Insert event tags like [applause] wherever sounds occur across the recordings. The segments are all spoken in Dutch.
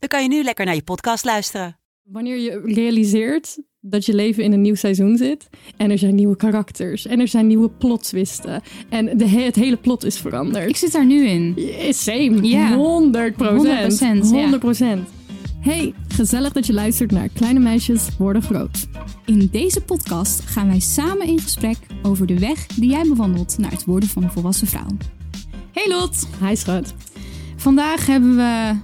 dan kan je nu lekker naar je podcast luisteren. Wanneer je realiseert dat je leven in een nieuw seizoen zit en er zijn nieuwe karakters en er zijn nieuwe plot twisten en de, he- het hele plot is veranderd. Ik zit daar nu in. Same, Ja. 100 procent. 100%, ja. 100 procent. Hey, gezellig dat je luistert naar Kleine Meisjes Worden Groot. In deze podcast gaan wij samen in gesprek over de weg die jij bewandelt naar het worden van een volwassen vrouw. Hey Lot, Hi schat. vandaag hebben we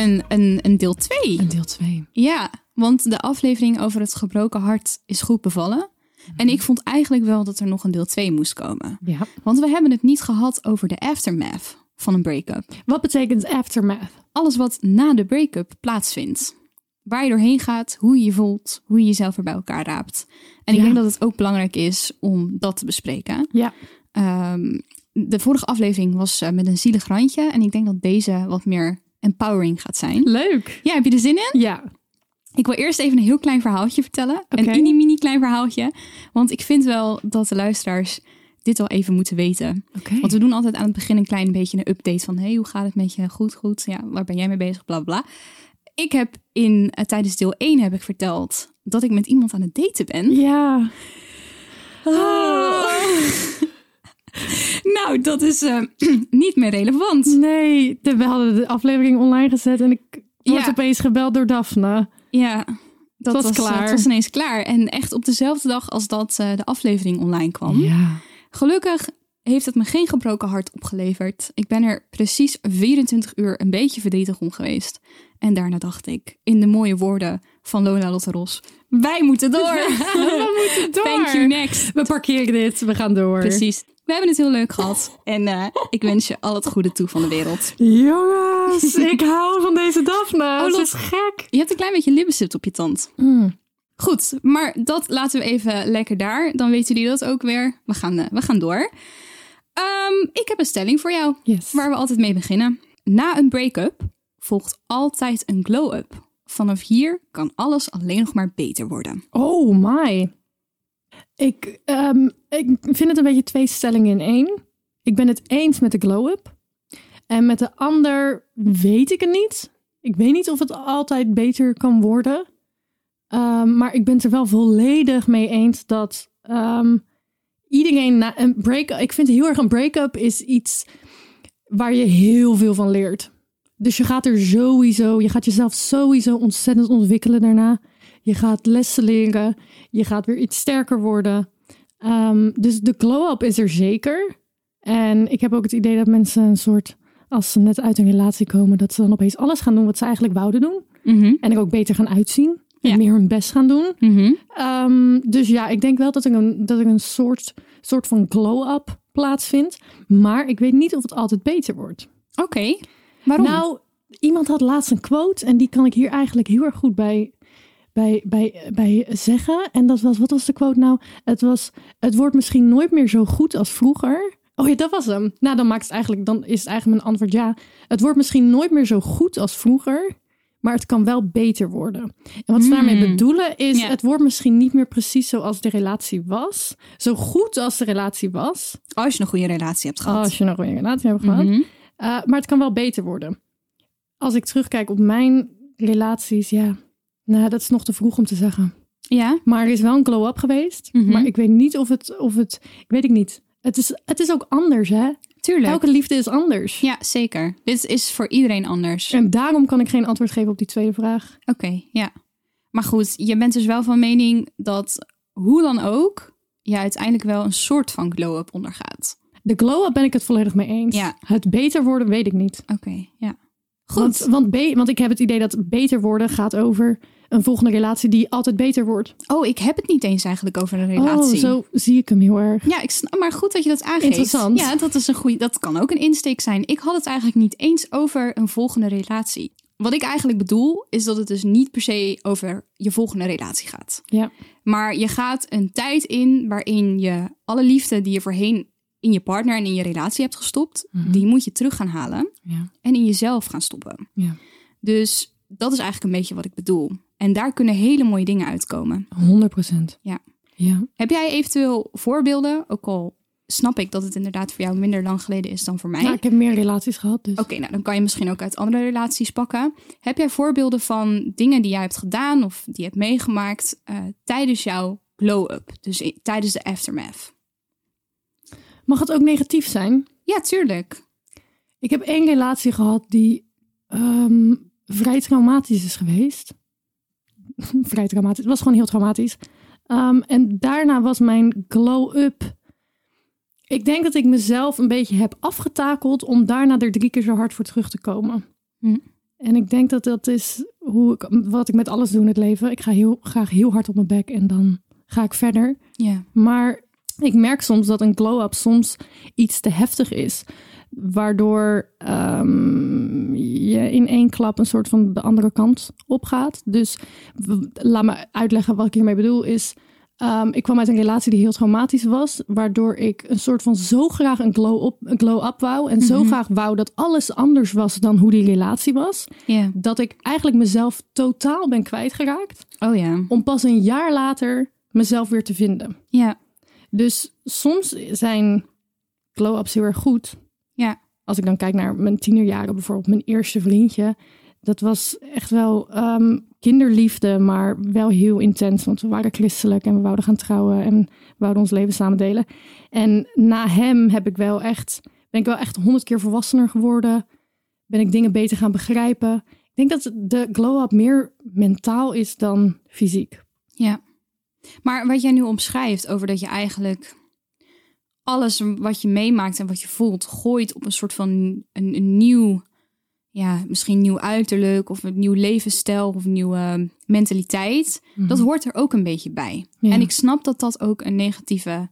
een, een, een deel 2. Deel 2. Ja, want de aflevering over het gebroken hart is goed bevallen. En ik vond eigenlijk wel dat er nog een deel 2 moest komen. Ja. Want we hebben het niet gehad over de aftermath van een break-up. Wat betekent aftermath? Alles wat na de break-up plaatsvindt. Waar je doorheen gaat, hoe je je voelt, hoe je jezelf er bij elkaar raapt. En ik denk dat het ook belangrijk is om dat te bespreken. Ja. Ehm, de vorige aflevering was eh, met een zielig randje. En ik denk dat deze wat meer empowering gaat zijn. Leuk. Ja, heb je er zin in? Ja. Ik wil eerst even een heel klein verhaaltje vertellen. Oké. Een mini-mini klein verhaaltje. Want ik vind wel dat de luisteraars dit wel even moeten weten. Oké. Want we doen altijd aan het begin een klein beetje een update van... hey, hoe gaat het met je? Goed, goed. Ja, waar ben jij mee bezig? Bla, bla. Ik heb in, eh, tijdens deel 1 heb ik verteld dat ik met iemand aan het daten ben. Ja. [laughs] Nou, dat is eh, [clears throat] niet meer relevant. Nee, de- we hadden de aflevering online gezet en ik word Ja. opeens gebeld door Daphne. Ja, dat was was, klaar. eh, Het was ineens klaar. En echt op dezelfde dag als dat eh, de aflevering online kwam. Ja. Gelukkig heeft het me geen gebroken hart opgeleverd. Ik ben er precies 24 uur een beetje verdrietig om geweest. En daarna dacht ik, in de mooie woorden van Lola Lotte Ros... Wij moeten door! [laughs] We moeten door. Thank you, next. We parkeren dit, we gaan door. Precies. We hebben het heel leuk gehad. [laughs] En eh, ik wens je al het goede toe van de wereld. Jongens, [laughs] ik hou van deze Daphne. Oh, Lot. is gek. Je hebt een klein beetje lippenstift op je tand. Mm. Goed, maar dat laten we even lekker daar. Dan weten jullie dat ook weer. We gaan, eh, we gaan door. Ehm, ik heb een stelling voor jou. Yes. Waar we altijd mee beginnen. Na een break-up volgt altijd een glow-up. Vanaf hier kan alles alleen nog maar beter worden. Oh my. Ik, ehm, ik vind het een beetje twee stellingen in één. Ik ben het eens met de glow-up. En met de ander weet ik het niet. Ik weet niet of het altijd beter kan worden. Ehm, maar ik ben het er wel volledig mee eens dat ehm, iedereen na een break Ik vind heel erg een break-up is iets waar je heel veel van leert. Dus je gaat er sowieso, je gaat jezelf sowieso ontzettend ontwikkelen daarna. Je gaat lessen leren. Je gaat weer iets sterker worden. Ehm, dus de glow-up is er zeker. En ik heb ook het idee dat mensen een soort, als ze net uit een relatie komen, dat ze dan opeens alles gaan doen wat ze eigenlijk wouden doen. En er ook beter gaan uitzien. En Ja. meer hun best gaan doen. Ehm, dus ja, ik denk wel dat er een, dat er een soort, soort van glow-up plaatsvindt. Maar ik weet niet of het altijd beter wordt. Oké, waarom? Nou, iemand had laatst een quote en die kan ik hier eigenlijk heel erg goed bij, bij, bij, bij zeggen. En dat was, wat was de quote nou? Het was, het wordt misschien nooit meer zo goed als vroeger. Oh ja, dat was hem. Nou, dan maakt het eigenlijk, dan is het eigenlijk mijn antwoord ja. Het wordt misschien nooit meer zo goed als vroeger, maar het kan wel beter worden. En wat ze daarmee bedoelen is, Ja. het wordt misschien niet meer precies zoals de relatie was. Zo goed als de relatie was. als je een goede relatie hebt gehad. Als je nog een relatie hebt gehad. Mhm. Uh, maar het kan wel beter worden. Als ik terugkijk op mijn relaties, ja, nou, dat is nog te vroeg om te zeggen. Ja, Maar er is wel een glow-up geweest. Mhm. Maar ik weet niet of het, of het, weet ik niet. Het is, het is ook anders, hè? tuurlijk. Elke liefde is anders. Ja, zeker. Dit is voor iedereen anders. En daarom kan ik geen antwoord geven op die tweede vraag. Oké, ja. Maar goed, je bent dus wel van mening dat hoe dan ook je uiteindelijk wel een soort van glow-up ondergaat. De glow-up ben ik het volledig mee eens. Ja. Het beter worden weet ik niet. Oké, ja. Goed. Want, want, be- want ik heb het idee dat beter worden gaat over een volgende relatie die altijd beter wordt. Oh, ik heb het niet eens eigenlijk over een relatie. Oh, zo zie ik hem heel erg. Ja, ik snap, maar goed dat je dat aangeeft. Interessant. Ja, dat is een goede. Dat kan ook een insteek zijn. Ik had het eigenlijk niet eens over een volgende relatie. wat ik eigenlijk bedoel, is dat het dus niet per se over je volgende relatie gaat. Ja. Maar je gaat een tijd in waarin je alle liefde die je voorheen in je partner en in je relatie hebt gestopt, Mhm. die moet je terug gaan halen Ja. en in jezelf gaan stoppen. Ja. Dus dat is eigenlijk een beetje wat ik bedoel. En daar kunnen hele mooie dingen uitkomen. 100 procent. Ja. Ja. Heb jij eventueel voorbeelden? Ook al snap ik dat het inderdaad voor jou minder lang geleden is dan voor mij. Nou, ik heb meer relaties gehad, dus. Oké, nou dan kan je misschien ook uit andere relaties pakken. Heb jij voorbeelden van dingen die jij hebt gedaan of die je hebt meegemaakt eh, tijdens jouw glow-up? Dus tijdens de aftermath? Mag het ook negatief zijn? Ja, tuurlijk. Ik heb één relatie gehad die ehm, vrij traumatisch is geweest. [laughs] vrij traumatisch. Het was gewoon heel traumatisch. Ehm, en daarna was mijn glow-up. Ik denk dat ik mezelf een beetje heb afgetakeld om daarna er drie keer zo hard voor terug te komen. Hm. En ik denk dat dat is hoe ik, wat ik met alles doe in het leven. Ik ga heel graag heel hard op mijn bek en dan ga ik verder. Ja. Maar ik merk soms dat een glow-up soms iets te heftig is. Waardoor ehm, je in één klap een soort van de andere kant opgaat. Dus laat me uitleggen wat ik hiermee bedoel. Is ehm, ik kwam uit een relatie die heel traumatisch was. Waardoor ik een soort van zo graag een glow-up een glow wou. En zo Mhm. graag wou dat alles anders was dan hoe die relatie was. Dat ik eigenlijk mezelf totaal ben kwijtgeraakt. Oh ja. Om pas een jaar later mezelf weer te vinden. Ja. Dus soms zijn glow-ups heel erg goed. Ja. Als ik dan kijk naar mijn tienerjaren, bijvoorbeeld mijn eerste vriendje. Dat was echt wel ehm, kinderliefde, maar wel heel intens. Want we waren christelijk en we wouden gaan trouwen en we wouden ons leven samen delen. En na hem heb ik wel echt, ben ik wel echt honderd keer volwassener geworden. Ben ik dingen beter gaan begrijpen. Ik denk dat de glow-up meer mentaal is dan fysiek. Ja. Maar wat jij nu omschrijft over dat je eigenlijk alles wat je meemaakt en wat je voelt gooit op een soort van een, een nieuw, ja, misschien nieuw uiterlijk of een nieuw levensstijl of een nieuwe mentaliteit, dat hoort er ook een beetje bij. Mhm. Ja. En ik snap dat dat ook een negatieve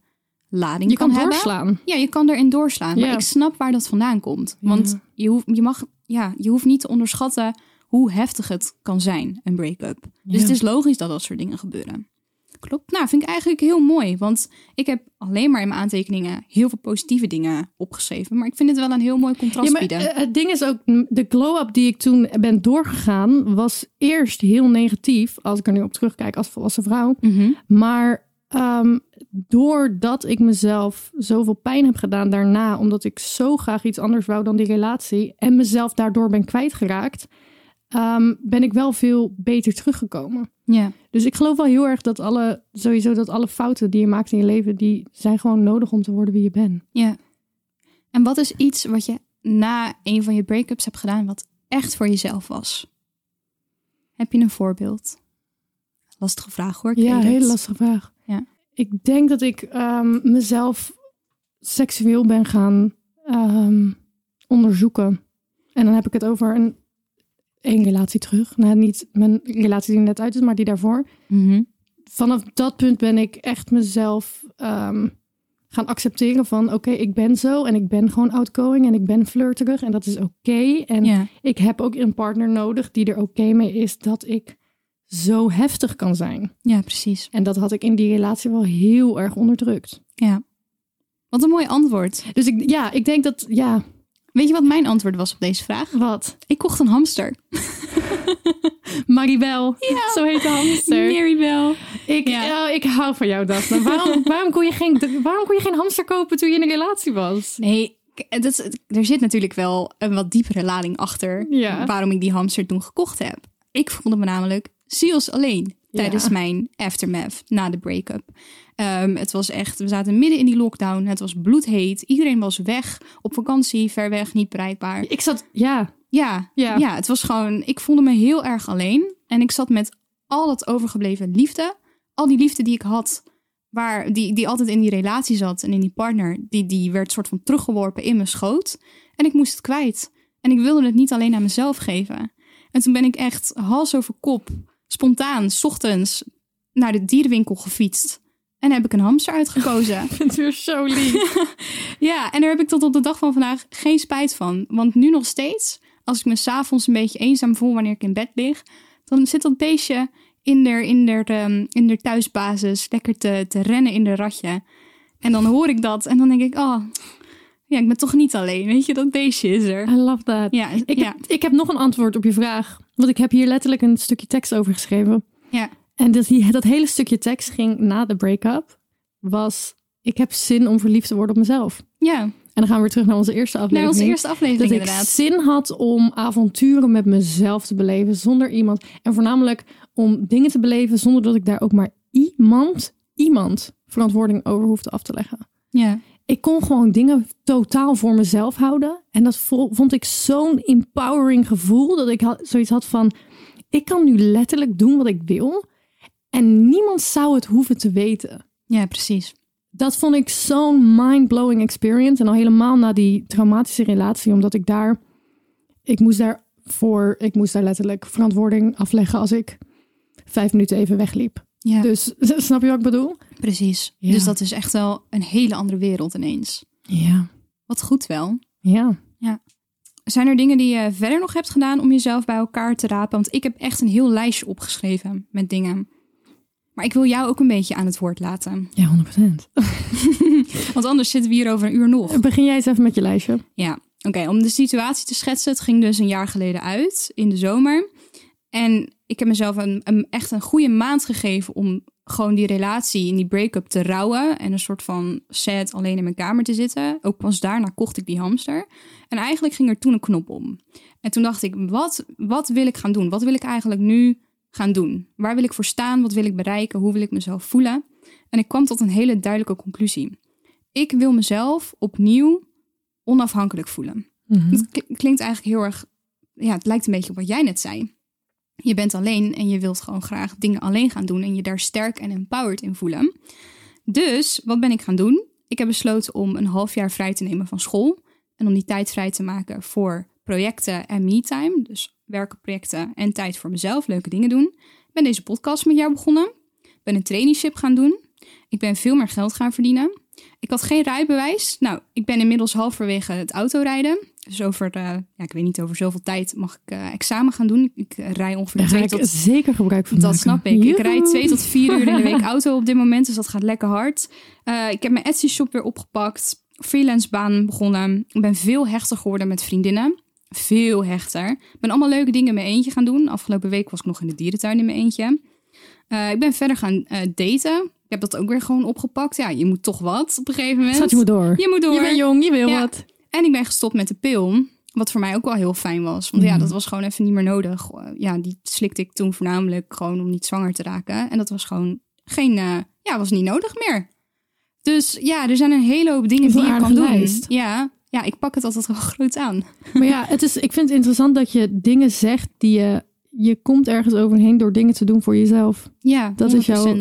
lading Je kan hebben. doorslaan. Ja, je kan erin doorslaan. Maar ik snap waar dat vandaan komt. Want Ja. je, hoeft, je, mag, ja, je hoeft niet te onderschatten hoe heftig het kan zijn, een break-up. Dus het is logisch dat dat soort dingen gebeuren. Klopt. Nou, vind ik eigenlijk heel mooi. Want ik heb alleen maar in mijn aantekeningen heel veel positieve dingen opgeschreven. Maar ik vind het wel een heel mooi contrast Ja, maar bieden. eh, het ding is ook, de glow-up die ik toen ben doorgegaan, was eerst heel negatief, als ik er nu op terugkijk als volwassen vrouw. Mhm. Maar ehm, doordat ik mezelf zoveel pijn heb gedaan daarna, omdat ik zo graag iets anders wou dan die relatie, en mezelf daardoor ben kwijtgeraakt, ehm, ben ik wel veel beter teruggekomen. Ja. Dus ik geloof wel heel erg dat alle, sowieso dat alle fouten die je maakt in je leven, die zijn gewoon nodig om te worden wie je bent. ja. En wat is iets wat je na een van je break-ups hebt gedaan wat echt voor jezelf was? Heb je een voorbeeld? Lastige vraag hoor. ik Ja, hele lastige vraag. Ja. Ik denk dat ik ehm, mezelf seksueel ben gaan ehm, onderzoeken. En dan heb ik het over een één relatie terug. Nou, niet mijn relatie die net uit is, maar die daarvoor. Mhm. Vanaf dat punt ben ik echt mezelf ehm, gaan accepteren van... oké, ik ben zo en ik ben gewoon outgoing en ik ben flirterig en dat is oké. En ik heb ook een partner nodig die er oké mee is dat ik zo heftig kan zijn. ja, precies. En dat had ik in die relatie wel heel erg onderdrukt. Ja. Wat een mooi antwoord. Dus ik, ja, ik denk dat, ja, Weet je wat mijn antwoord was op deze vraag? wat? Ik kocht een hamster. [laughs] Maribel, zo heet de hamster. Maribel. Ik, Ja. oh, ik hou van jou, Daphne. Waarom, [laughs] waarom, kon je geen, waarom kon je geen hamster kopen toen je in een relatie was? Nee, dat er zit natuurlijk wel een wat diepere lading achter Ja. waarom ik die hamster toen gekocht heb. Ik voelde me namelijk ziels alleen tijdens Ja. mijn aftermath na de break-up. Ehm, het was echt, we zaten midden in die lockdown. Het was bloedheet. Iedereen was weg, op vakantie, ver weg, niet bereikbaar. Ik zat, ja, Ja, Ja. ja. het was gewoon, ik voelde me heel erg alleen. En ik zat met al het overgebleven liefde. Al die liefde die ik had, waar, die, die altijd in die relatie zat en in die partner, die, die werd soort van teruggeworpen in mijn schoot. En ik moest het kwijt. En ik wilde het niet alleen aan mezelf geven. En toen ben ik echt hals over kop, spontaan, 's ochtends, naar de dierenwinkel gefietst. En heb ik een hamster uitgekozen. [laughs] ik vind het weer zo lief. [laughs] Ja, en daar heb ik tot op de dag van vandaag geen spijt van. Want nu nog steeds, als ik me s'avonds een beetje eenzaam voel wanneer ik in bed lig, dan zit dat beestje in der, in der, ehm, in der thuisbasis lekker te, te rennen in de ratje. En dan hoor ik dat en dan denk ik, oh, ja, ik ben toch niet alleen. Weet je, dat beestje is er. I love that. Ja, Ik, ja, heb, ik heb nog een antwoord op je vraag. Want ik heb hier letterlijk een stukje tekst over geschreven. ja, En dat, die- dat hele stukje tekst ging na de break-up. Was, ik heb zin om verliefd te worden op mezelf. ja. En dan gaan we weer terug naar onze eerste aflevering. Naar onze eerste aflevering dat ik inderdaad. zin had om avonturen met mezelf te beleven zonder iemand. En voornamelijk om dingen te beleven zonder dat ik daar ook maar iemand, iemand verantwoording over hoefde af te leggen. Ja, Ik kon gewoon dingen totaal voor mezelf houden. En dat vo- vond ik zo'n empowering gevoel. Dat ik had, zoiets had van, ik kan nu letterlijk doen wat ik wil. En niemand zou het hoeven te weten. ja, precies. Dat vond ik zo'n mind-blowing experience. En al helemaal na die traumatische relatie. Omdat ik daar, ik moest daarvoor, ik moest daar letterlijk verantwoording afleggen als ik vijf minuten even wegliep. Ja, Dus [laughs] snap je wat ik bedoel? precies. Ja. Dus dat is echt wel een hele andere wereld ineens. Ja. Wat goed wel. Ja. Zijn er dingen die je verder nog hebt gedaan om jezelf bij elkaar te rapen? Want ik heb echt een heel lijstje opgeschreven met dingen. Maar ik wil jou ook een beetje aan het woord laten. Ja, 100%. [laughs] Want anders zitten we hier over een uur nog. Begin jij eens even met je lijstje. Ja, oké. om de situatie te schetsen. Het ging dus een jaar geleden uit, in de zomer. En ik heb mezelf een, een, echt een goede maand gegeven om gewoon die relatie in die break-up te rouwen. En een soort van sad alleen in mijn kamer te zitten. Ook pas daarna kocht ik die hamster. En eigenlijk ging er toen een knop om. En toen dacht ik, wat, wat wil ik gaan doen? Wat wil ik eigenlijk nu gaan doen? Waar wil ik voor staan? Wat wil ik bereiken? Hoe wil ik mezelf voelen? En ik kwam tot een hele duidelijke conclusie. Ik wil mezelf opnieuw onafhankelijk voelen. Het kl- klinkt eigenlijk heel erg. Ja, het lijkt een beetje op wat jij net zei. Je bent alleen en je wilt gewoon graag dingen alleen gaan doen en je daar sterk en empowered in voelen. Dus wat ben ik gaan doen? Ik heb besloten om een half jaar vrij te nemen van school en om die tijd vrij te maken voor projecten en me-time. Dus werken, projecten en tijd voor mezelf, leuke dingen doen. Ik ben deze podcast met jou begonnen. Ik ben een traineeship gaan doen. Ik ben veel meer geld gaan verdienen. Ik had geen rijbewijs. Nou, ik ben inmiddels halverwege het autorijden. Dus over, ja, ik weet niet, over zoveel tijd mag ik eh, examen gaan doen. Ik rij ongeveer Daar twee ik tot zeker gebruik van dat maken. snap ik. Ik rijd twee tot vier uur in de week [laughs] auto op dit moment, dus dat gaat lekker hard. Eh, ik heb mijn Etsy-shop weer opgepakt, freelance baan begonnen. Ik ben veel hechter geworden met vriendinnen. Veel hechter. Ik ben allemaal leuke dingen in mijn eentje gaan doen. Afgelopen week was ik nog in de dierentuin in mijn eentje. Eh, ik ben verder gaan eh, daten. Ik heb dat ook weer gewoon opgepakt. Ja, je moet toch wat op een gegeven moment. Schat, je moet door. Je moet door. Je bent jong, je wil Ja. wat. En ik ben gestopt met de pil. Wat voor mij ook wel heel fijn was. Want ja, Mhm. dat was gewoon even niet meer nodig. Ja, die slikte ik toen voornamelijk gewoon om niet zwanger te raken. En dat was gewoon geen, eh, ja, was niet nodig meer. Dus ja, er zijn een hele hoop dingen die je kan doen. lijst. Ja, ja, ik pak het altijd wel groot aan. Maar ja, het is, ik vind het interessant dat je dingen zegt die je... Je komt ergens overheen door dingen te doen voor jezelf. Ja, Dat is jouw- 100%.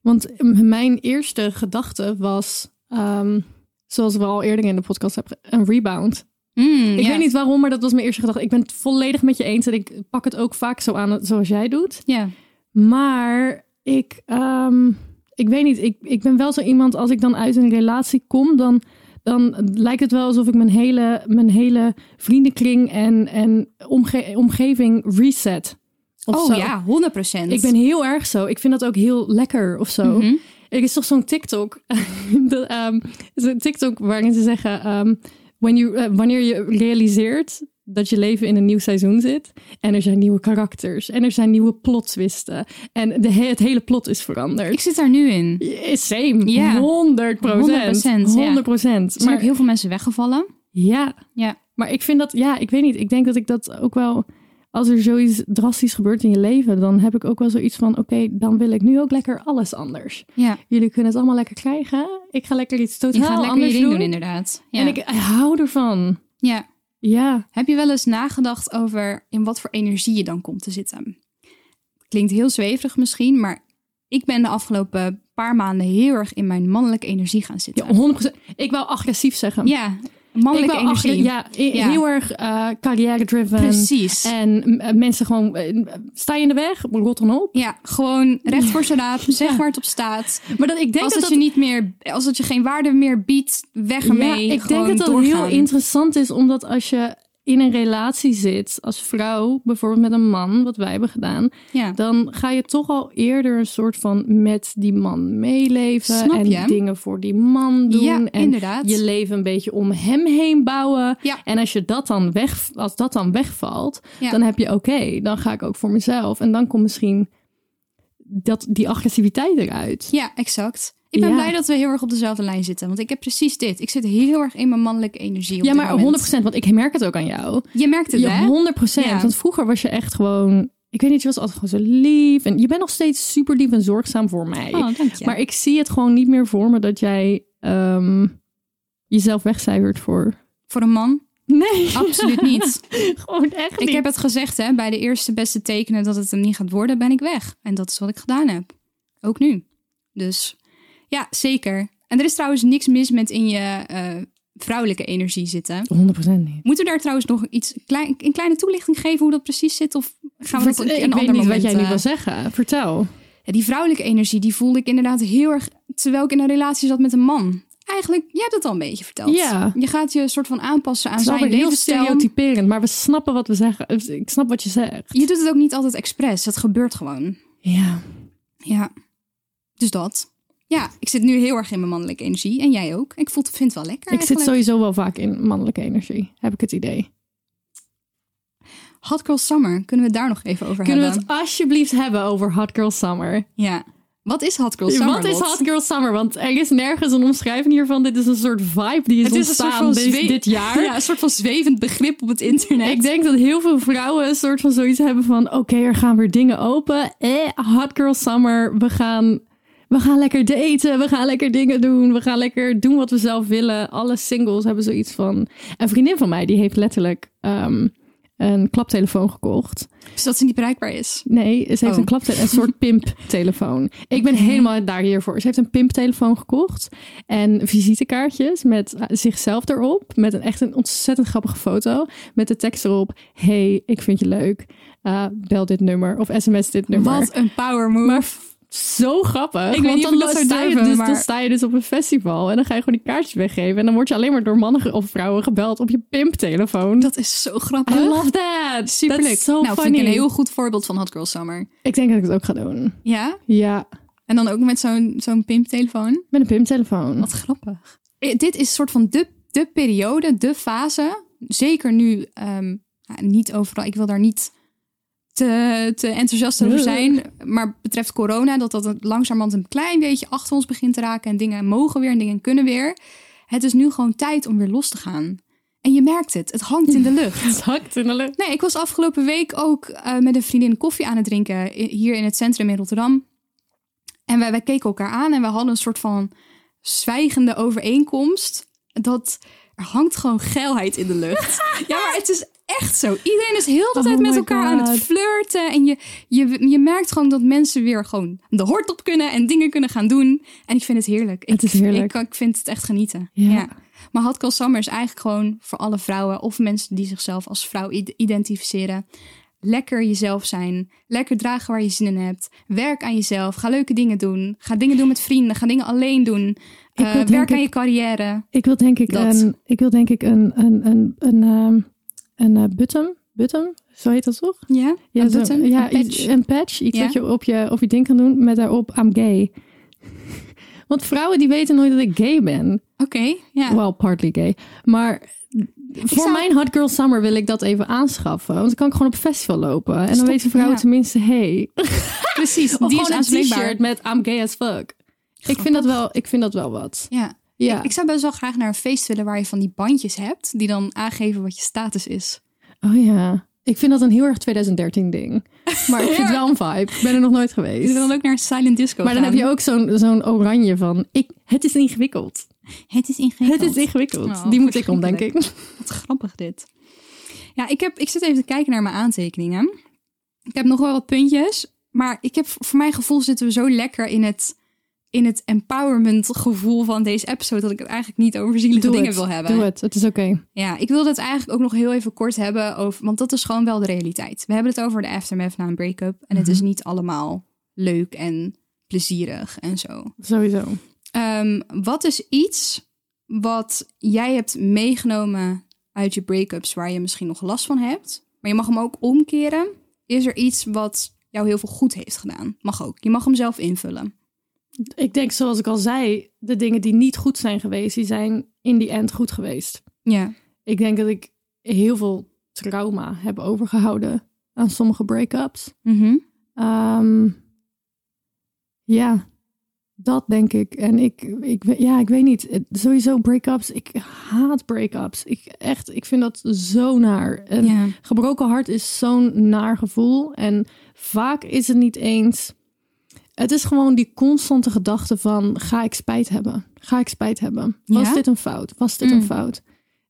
Want mijn eerste gedachte was... ehm, zoals we al eerder in de podcast hebben... Een rebound. Mm, Ik weet niet waarom, maar dat was mijn eerste gedachte. Ik ben het volledig met je eens. En ik pak het ook vaak zo aan zoals jij doet. Ja, Maar ik, ehm, ik weet niet, ik, ik ben wel zo iemand, als ik dan uit een relatie kom, dan, dan lijkt het wel alsof ik mijn hele, mijn hele vriendenkring en, en omge- omgeving reset. Of oh zo. ja, 100%. Ik ben heel erg zo. Ik vind dat ook heel lekker of zo. Mhm. Er is toch zo'n TikTok. de, is een TikTok waarin ze zeggen: ehm, when you, eh, wanneer je realiseert dat je leven in een nieuw seizoen zit. En er zijn nieuwe karakters. En er zijn nieuwe plot twisten. En de, he- het hele plot is veranderd. Ik zit daar nu in. Yeah, Same. Ja. 100 procent. 100%, ja. 100 procent. Er zijn ook Maar heel veel mensen weggevallen. ja, Ja, maar ik vind dat, ja, ik weet niet. Ik denk dat ik dat ook wel, als er zoiets drastisch gebeurt in je leven, dan heb ik ook wel zoiets van, oké, dan wil ik nu ook lekker alles anders. ja. Jullie kunnen het allemaal lekker krijgen. Ik ga lekker iets totaal Je gaat lekker anders doen. doen, inderdaad. Ja. En ik hou ervan. ja. Ja. Heb je wel eens nagedacht over in wat voor energie je dan komt te zitten? Klinkt heel zweverig misschien, maar ik ben de afgelopen paar maanden heel erg in mijn mannelijke energie gaan zitten. ja, 100 procent. Ik wou agressief zeggen. Ja, mannelijke energie. achter- ja, Ja. heel erg eh carrière-driven. Precies. En mensen gewoon, eh, sta je in de weg? Rot dan op. Ja, gewoon recht voor zijn raap, [laughs] zeg waar het op staat. Maar dat, ik denk als dat dat je niet meer, als het je geen waarde meer biedt, weg ermee. Ja, ik denk dat dat doorgaan. heel interessant is, omdat als je... in een relatie zit als vrouw, bijvoorbeeld met een man, wat wij hebben gedaan, Ja. dan ga je toch al eerder een soort van met die man meeleven Snap en je? dingen voor die man doen Ja, en inderdaad. je leven een beetje om hem heen bouwen. Ja. En als je dat dan weg, als dat dan wegvalt, dan heb je oké, dan ga ik ook voor mezelf en dan komt misschien dat die agressiviteit eruit. Ja, exact. Ik ben Ja. blij dat we heel erg op dezelfde lijn zitten. Want ik heb precies dit. Ik zit heel erg in mijn mannelijke energie. Op Ja, maar moment. 100%, want ik merk het ook aan jou. Je merkt het, Ja, hè? 100%. Ja. Want vroeger was je echt gewoon, ik weet niet, je was altijd gewoon zo lief. En je bent nog steeds super lief en zorgzaam voor mij. Oh, je. Maar ik zie het gewoon niet meer voor me dat jij ehm, jezelf wegcijfert voor. Voor een man? Nee, Absoluut niet. [laughs] gewoon echt niet. Ik heb het gezegd, hè. Bij de eerste beste tekenen dat het hem niet gaat worden, ben ik weg. En dat is wat ik gedaan heb. Ook nu. Dus ja, zeker. En er is trouwens niks mis met in je eh, vrouwelijke energie zitten. 100% niet. Moeten we daar trouwens nog iets klein, een kleine toelichting geven hoe dat precies zit? Of gaan we dat een, keer ik een weet niet wat jij nu eh, wil zeggen. Vertel. Ja, die vrouwelijke energie, die voelde ik inderdaad heel erg terwijl ik in een relatie zat met een man. Eigenlijk, jij hebt het al een beetje verteld. Ja. Je gaat je soort van aanpassen aan Het is zijn heel stereotyperend, maar we snappen wat we zeggen. Ik snap wat je zegt. Je doet het ook niet altijd expres. Het gebeurt gewoon. Ja. Ja. Dus dat. Ja, ik zit nu heel erg in mijn mannelijke energie. En jij ook. Ik voel, vind het wel lekker Ik zit sowieso wel vaak in mannelijke energie, heb ik het idee. Hot Girl Summer. Kunnen we het daar nog even over Kunnen we hebben? het alsjeblieft hebben over Hot Girl Summer? Ja. Wat is Hot Girl Summer? Wat is? Hot Girl Summer? Want er is nergens een omschrijving hiervan. Dit is een soort vibe die is Het is een soort ontstaan van dit jaar. [laughs] Ja, een soort van zwevend begrip op het internet. Ik denk dat heel veel vrouwen een soort van zoiets hebben van... oké, er gaan weer dingen open. Eh, Hot Girl Summer. We gaan, we gaan lekker daten. We gaan lekker dingen doen. We gaan lekker doen wat we zelf willen. Alle singles hebben zoiets van... Een vriendin van mij die heeft letterlijk ehm, een klaptelefoon gekocht. Zodat ze niet bereikbaar is. Nee, ze heeft Oh. een klaptelefoon, een soort [laughs] pimptelefoon. Ik ben helemaal daar hiervoor. Ze heeft een pimptelefoon gekocht en visitekaartjes met eh, zichzelf erop, met een echt een ontzettend grappige foto, met de tekst erop: "Hey, ik vind je leuk. Uh, bel dit nummer of sms dit nummer." Wat een power move. Maar zo grappig. Ik weet want niet dan dat sta je durven, dus, maar- dan sta je dus op een festival en dan ga je gewoon die kaartjes weggeven en dan word je alleen maar door mannen of vrouwen gebeld op je pimptelefoon. dat is zo grappig. I love that. Superleuk. That's so nou, funny. vind ik een heel goed voorbeeld van Hot Girl Summer. Ik denk dat ik het ook ga doen. Ja? Ja, En dan ook met zo'n zo'n pimptelefoon. met een pimptelefoon. Wat grappig. Eh, Dit is een soort van de, de periode, de fase. Zeker nu, ehm, ja, niet overal. Ik wil daar niet te, te enthousiast over zijn. Maar betreft corona, dat dat langzamerhand een klein beetje achter ons begint te raken. En dingen mogen weer en dingen kunnen weer. Het is nu gewoon tijd om weer los te gaan. En je merkt het, het hangt in de [laughs] lucht. Het hakt in de lucht. Nee, ik was afgelopen week ook eh, met een vriendin koffie aan het drinken hier in het centrum in Rotterdam. En wij, wij keken elkaar aan en we hadden een soort van zwijgende overeenkomst. Dat er hangt gewoon geilheid in de lucht. [laughs] ja, maar het is echt zo. Iedereen is heel de Oh tijd met elkaar aan het flirten. En je, je, je merkt gewoon dat mensen weer gewoon de hort op kunnen en dingen kunnen gaan doen. En ik vind het heerlijk. Het ik, is heerlijk. Ik, ik vind het echt genieten. Ja. ja. Maar Hot Girl Summer is eigenlijk gewoon voor alle vrouwen of mensen die zichzelf als vrouw id- identificeren. Lekker jezelf zijn. Lekker dragen waar je zin in hebt. Werk aan jezelf. Ga leuke dingen doen. Ga dingen doen met vrienden. Ga dingen alleen doen. Eh, werk aan je carrière. Ik wil denk ik Dat. een, ik wil denk ik een, een, een, een, ehm, een eh, button, button, zo heet dat toch? Ja, Ja, een zo- button, ja, een patch. een patch, iets Ja. wat je op, je op je ding kan doen met daarop I'm gay. [laughs] Want vrouwen die weten nooit dat ik gay ben. Oké, ja. Well, partly gay. Maar voor zou- mijn Hot Girl Summer wil ik dat even aanschaffen. Want dan kan ik gewoon op festival lopen. En dan weten vrouwen ja. tenminste, hey. [laughs] Precies. Of die is een t-shirt met I'm gay as fuck. Ik vind, dat wel, ik vind dat wel wat. Ja. Ja. Ik, ik zou best wel graag naar een feest willen waar je van die bandjes hebt. Die dan aangeven wat je status is. Oh ja. Ik vind dat een heel erg 2013 ding. Maar ik vind [laughs] het wel een vibe. Ik ben er nog nooit Je geweest. wil dan ook naar silent disco Maar dan gaan. heb je ook zo'n zo'n oranje van... Ik, het is ingewikkeld. Het is ingewikkeld. Het is ingewikkeld. Oh, Die moet ik om, denk ik. Wat grappig dit. Ja, ik, heb, ik zit even te kijken naar mijn aantekeningen. Ik heb nog wel wat puntjes. Maar ik heb, voor mijn gevoel zitten we zo lekker in het, in het empowerment gevoel van deze episode... dat ik het eigenlijk niet over zielige Doe dingen het. wil hebben. Doe het. Het is oké. Ja, ik wilde het eigenlijk ook nog heel even kort hebben over... want dat is gewoon wel de realiteit. We hebben het over de aftermath na een break-up. En het Mhm. is niet allemaal leuk en plezierig en zo. Sowieso. Ehm, wat is iets wat jij hebt meegenomen uit je break-ups waar je misschien nog last van hebt. Maar je mag hem ook omkeren. Is er iets wat jou heel veel goed heeft gedaan? Mag ook. Je mag hem zelf invullen. Ik denk, zoals ik al zei, de dingen die niet goed zijn geweest, die zijn in die end goed geweest. Ja. Ik denk dat ik heel veel trauma heb overgehouden aan sommige break-ups. Mhm. Ehm, ja, dat denk ik. En ik, ik, ja, ik weet niet. Sowieso break-ups. Ik haat break-ups. Ik echt, ik vind dat zo naar. En Ja. gebroken hart is zo'n naar gevoel. En vaak is het niet eens. Het is gewoon die constante gedachte van: ga ik spijt hebben? Ga ik spijt hebben? Was Ja? dit een fout? Was dit Mm. een fout?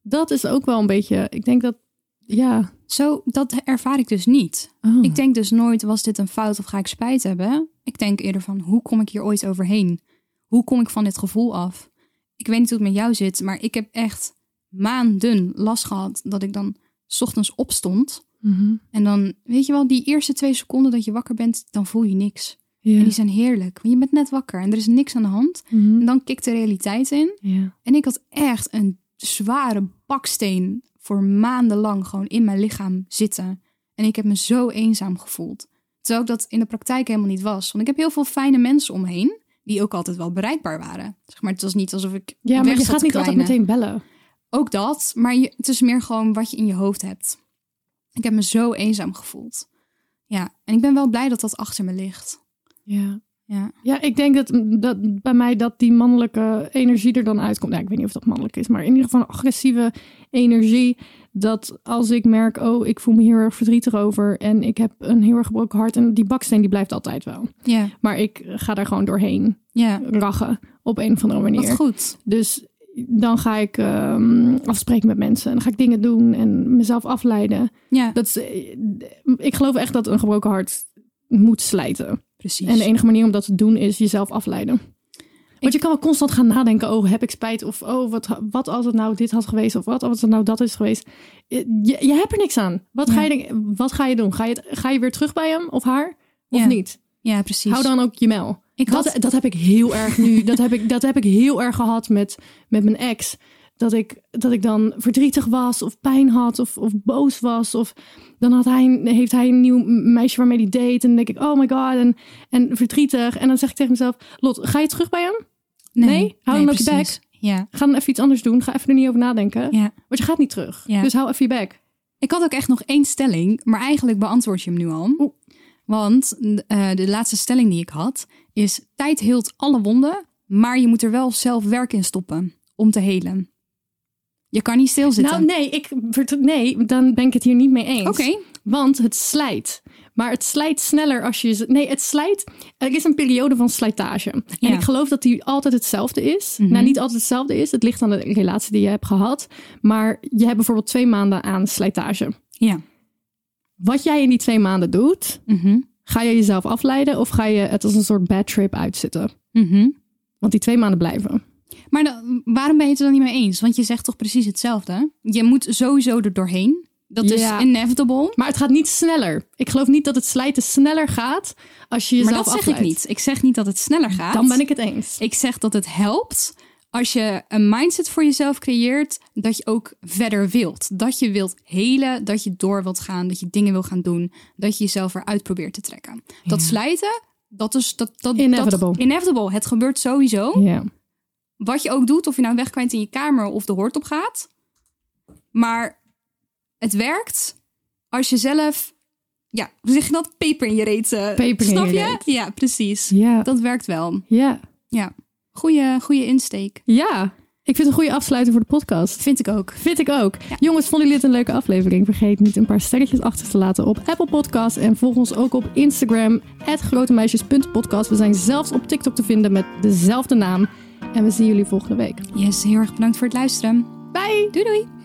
Dat is ook wel een beetje. Ik denk dat. Ja. Zo, dat ervaar ik dus niet. Oh. Ik denk dus nooit, was dit een fout of ga ik spijt hebben? Ik denk eerder van, hoe kom ik hier ooit overheen? Hoe kom ik van dit gevoel af? Ik weet niet hoe het met jou zit, maar ik heb echt maanden last gehad dat ik dan 's ochtends opstond. Mhm. En dan, weet je wel, die eerste twee seconden dat je wakker bent, dan voel je niks. Ja. En die zijn heerlijk, want je bent net wakker en er is niks aan de hand. Mhm. En dan kikt de realiteit in. Ja. En ik had echt een zware baksteen voor maandenlang gewoon in mijn lichaam zitten. En ik heb me zo eenzaam gevoeld. Terwijl ik dat in de praktijk helemaal niet was. Want ik heb heel veel fijne mensen om me heen. Die ook altijd wel bereikbaar waren. Zeg maar, het was niet alsof ik. Ja, maar je gaat niet altijd meteen bellen. Ook dat. Maar je, het is meer gewoon wat je in je hoofd hebt. Ik heb me zo eenzaam gevoeld. Ja, en ik ben wel blij dat dat achter me ligt. Ja. Ja. Ja, ik denk dat, dat bij mij dat die mannelijke energie er dan uitkomt. Nou, ik weet niet of dat mannelijk is, maar in ieder geval agressieve energie. Dat als ik merk, oh, ik voel me heel erg verdrietig over en ik heb een heel erg gebroken hart en die baksteen die blijft altijd wel. Ja, Maar ik ga daar gewoon doorheen ja. rachen op een of andere manier. Wat goed. Dus dan ga ik ehm, afspreken met mensen en dan ga ik dingen doen en mezelf afleiden. Ja, Dat is, eh, ik geloof echt dat een gebroken hart moet slijten. Precies. En de enige manier om dat te doen is jezelf afleiden. Want je kan wel constant gaan nadenken, oh, heb ik spijt? Of oh, wat, wat als het nou dit had geweest? Of wat als het nou dat is geweest? Je, je hebt er niks aan. Wat, ga, je, wat ga je doen? Ga je, ga je weer terug bij hem of haar? Of Ja. niet? Ja, precies. Hou dan ook je mel. Ik dat, had- dat heb ik heel erg nu. dat, heb ik, dat heb ik heel erg gehad met, met mijn ex. Dat ik, dat ik dan verdrietig was of pijn had of, of boos was. Of dan had hij, heeft hij een nieuw meisje waarmee hij date. En dan denk ik, oh my god. En, en verdrietig. En dan zeg ik tegen mezelf, Lot, ga je terug bij hem? Nee? Hou dan ook je. Ja. Ga dan even iets anders doen. Ga even er niet over nadenken. ja. Want je gaat niet terug. Ja. Dus hou even je bek. Ik had ook echt nog één stelling, maar eigenlijk beantwoord je hem nu al. Oeh. Want eh, de laatste stelling die ik had is: tijd heelt alle wonden, maar je moet er wel zelf werk in stoppen om te helen. Je kan niet stilzitten. Nou, nee, ik, nee, dan ben ik het hier niet mee eens. Oké. Want het slijt. Maar het slijt sneller als je... Nee, het slijt... Er is een periode van slijtage. En Ja. ik geloof dat die altijd hetzelfde is. Mhm. Nou, niet altijd hetzelfde is. Het ligt aan de relatie die je hebt gehad. Maar je hebt bijvoorbeeld twee maanden aan slijtage. Ja. Wat jij in die twee maanden doet... Mhm. Ga je jezelf afleiden of ga je het als een soort bad trip uitzitten? Mhm. Want die twee maanden blijven. Maar dan- waarom ben je het er dan niet mee eens? Want je zegt toch precies hetzelfde? Je moet sowieso er doorheen. Dat Ja. is inevitable. Maar het gaat niet sneller. Ik geloof niet dat het slijten sneller gaat als je jezelf Maar dat zeg ik niet. Ik zeg niet dat het sneller gaat. Dan ben ik het eens. Ik zeg dat het helpt als je een mindset voor jezelf creëert dat je ook verder wilt. Dat je wilt helen, dat je door wilt gaan, dat je dingen wil gaan doen, dat je jezelf eruit probeert te trekken. Dat slijten, dat is dat, dat, Inevitable. Dat, inevitable. Het gebeurt sowieso. Ja. Wat je ook doet, of je nou wegkwijnt in je kamer of de hoort op gaat. Maar het werkt als je zelf, ja, hoe zeg je dat? Peper in je reet. eh, Peper in snap je je? reet. Ja, precies. Ja. Dat werkt wel. Ja. Ja. Goeie, goeie insteek. Ja. Ik vind het een goede afsluiting voor de podcast. Vind ik ook. Vind ik ook. Jongens, vonden jullie dit een leuke aflevering? Vergeet niet een paar sterretjes achter te laten op Apple Podcasts. En volg ons ook op Instagram, grotemeisjes.podcast. We zijn zelfs op TikTok te vinden met dezelfde naam. En we zien jullie volgende week. Yes, heel erg bedankt voor het luisteren. Bye! Doei doei!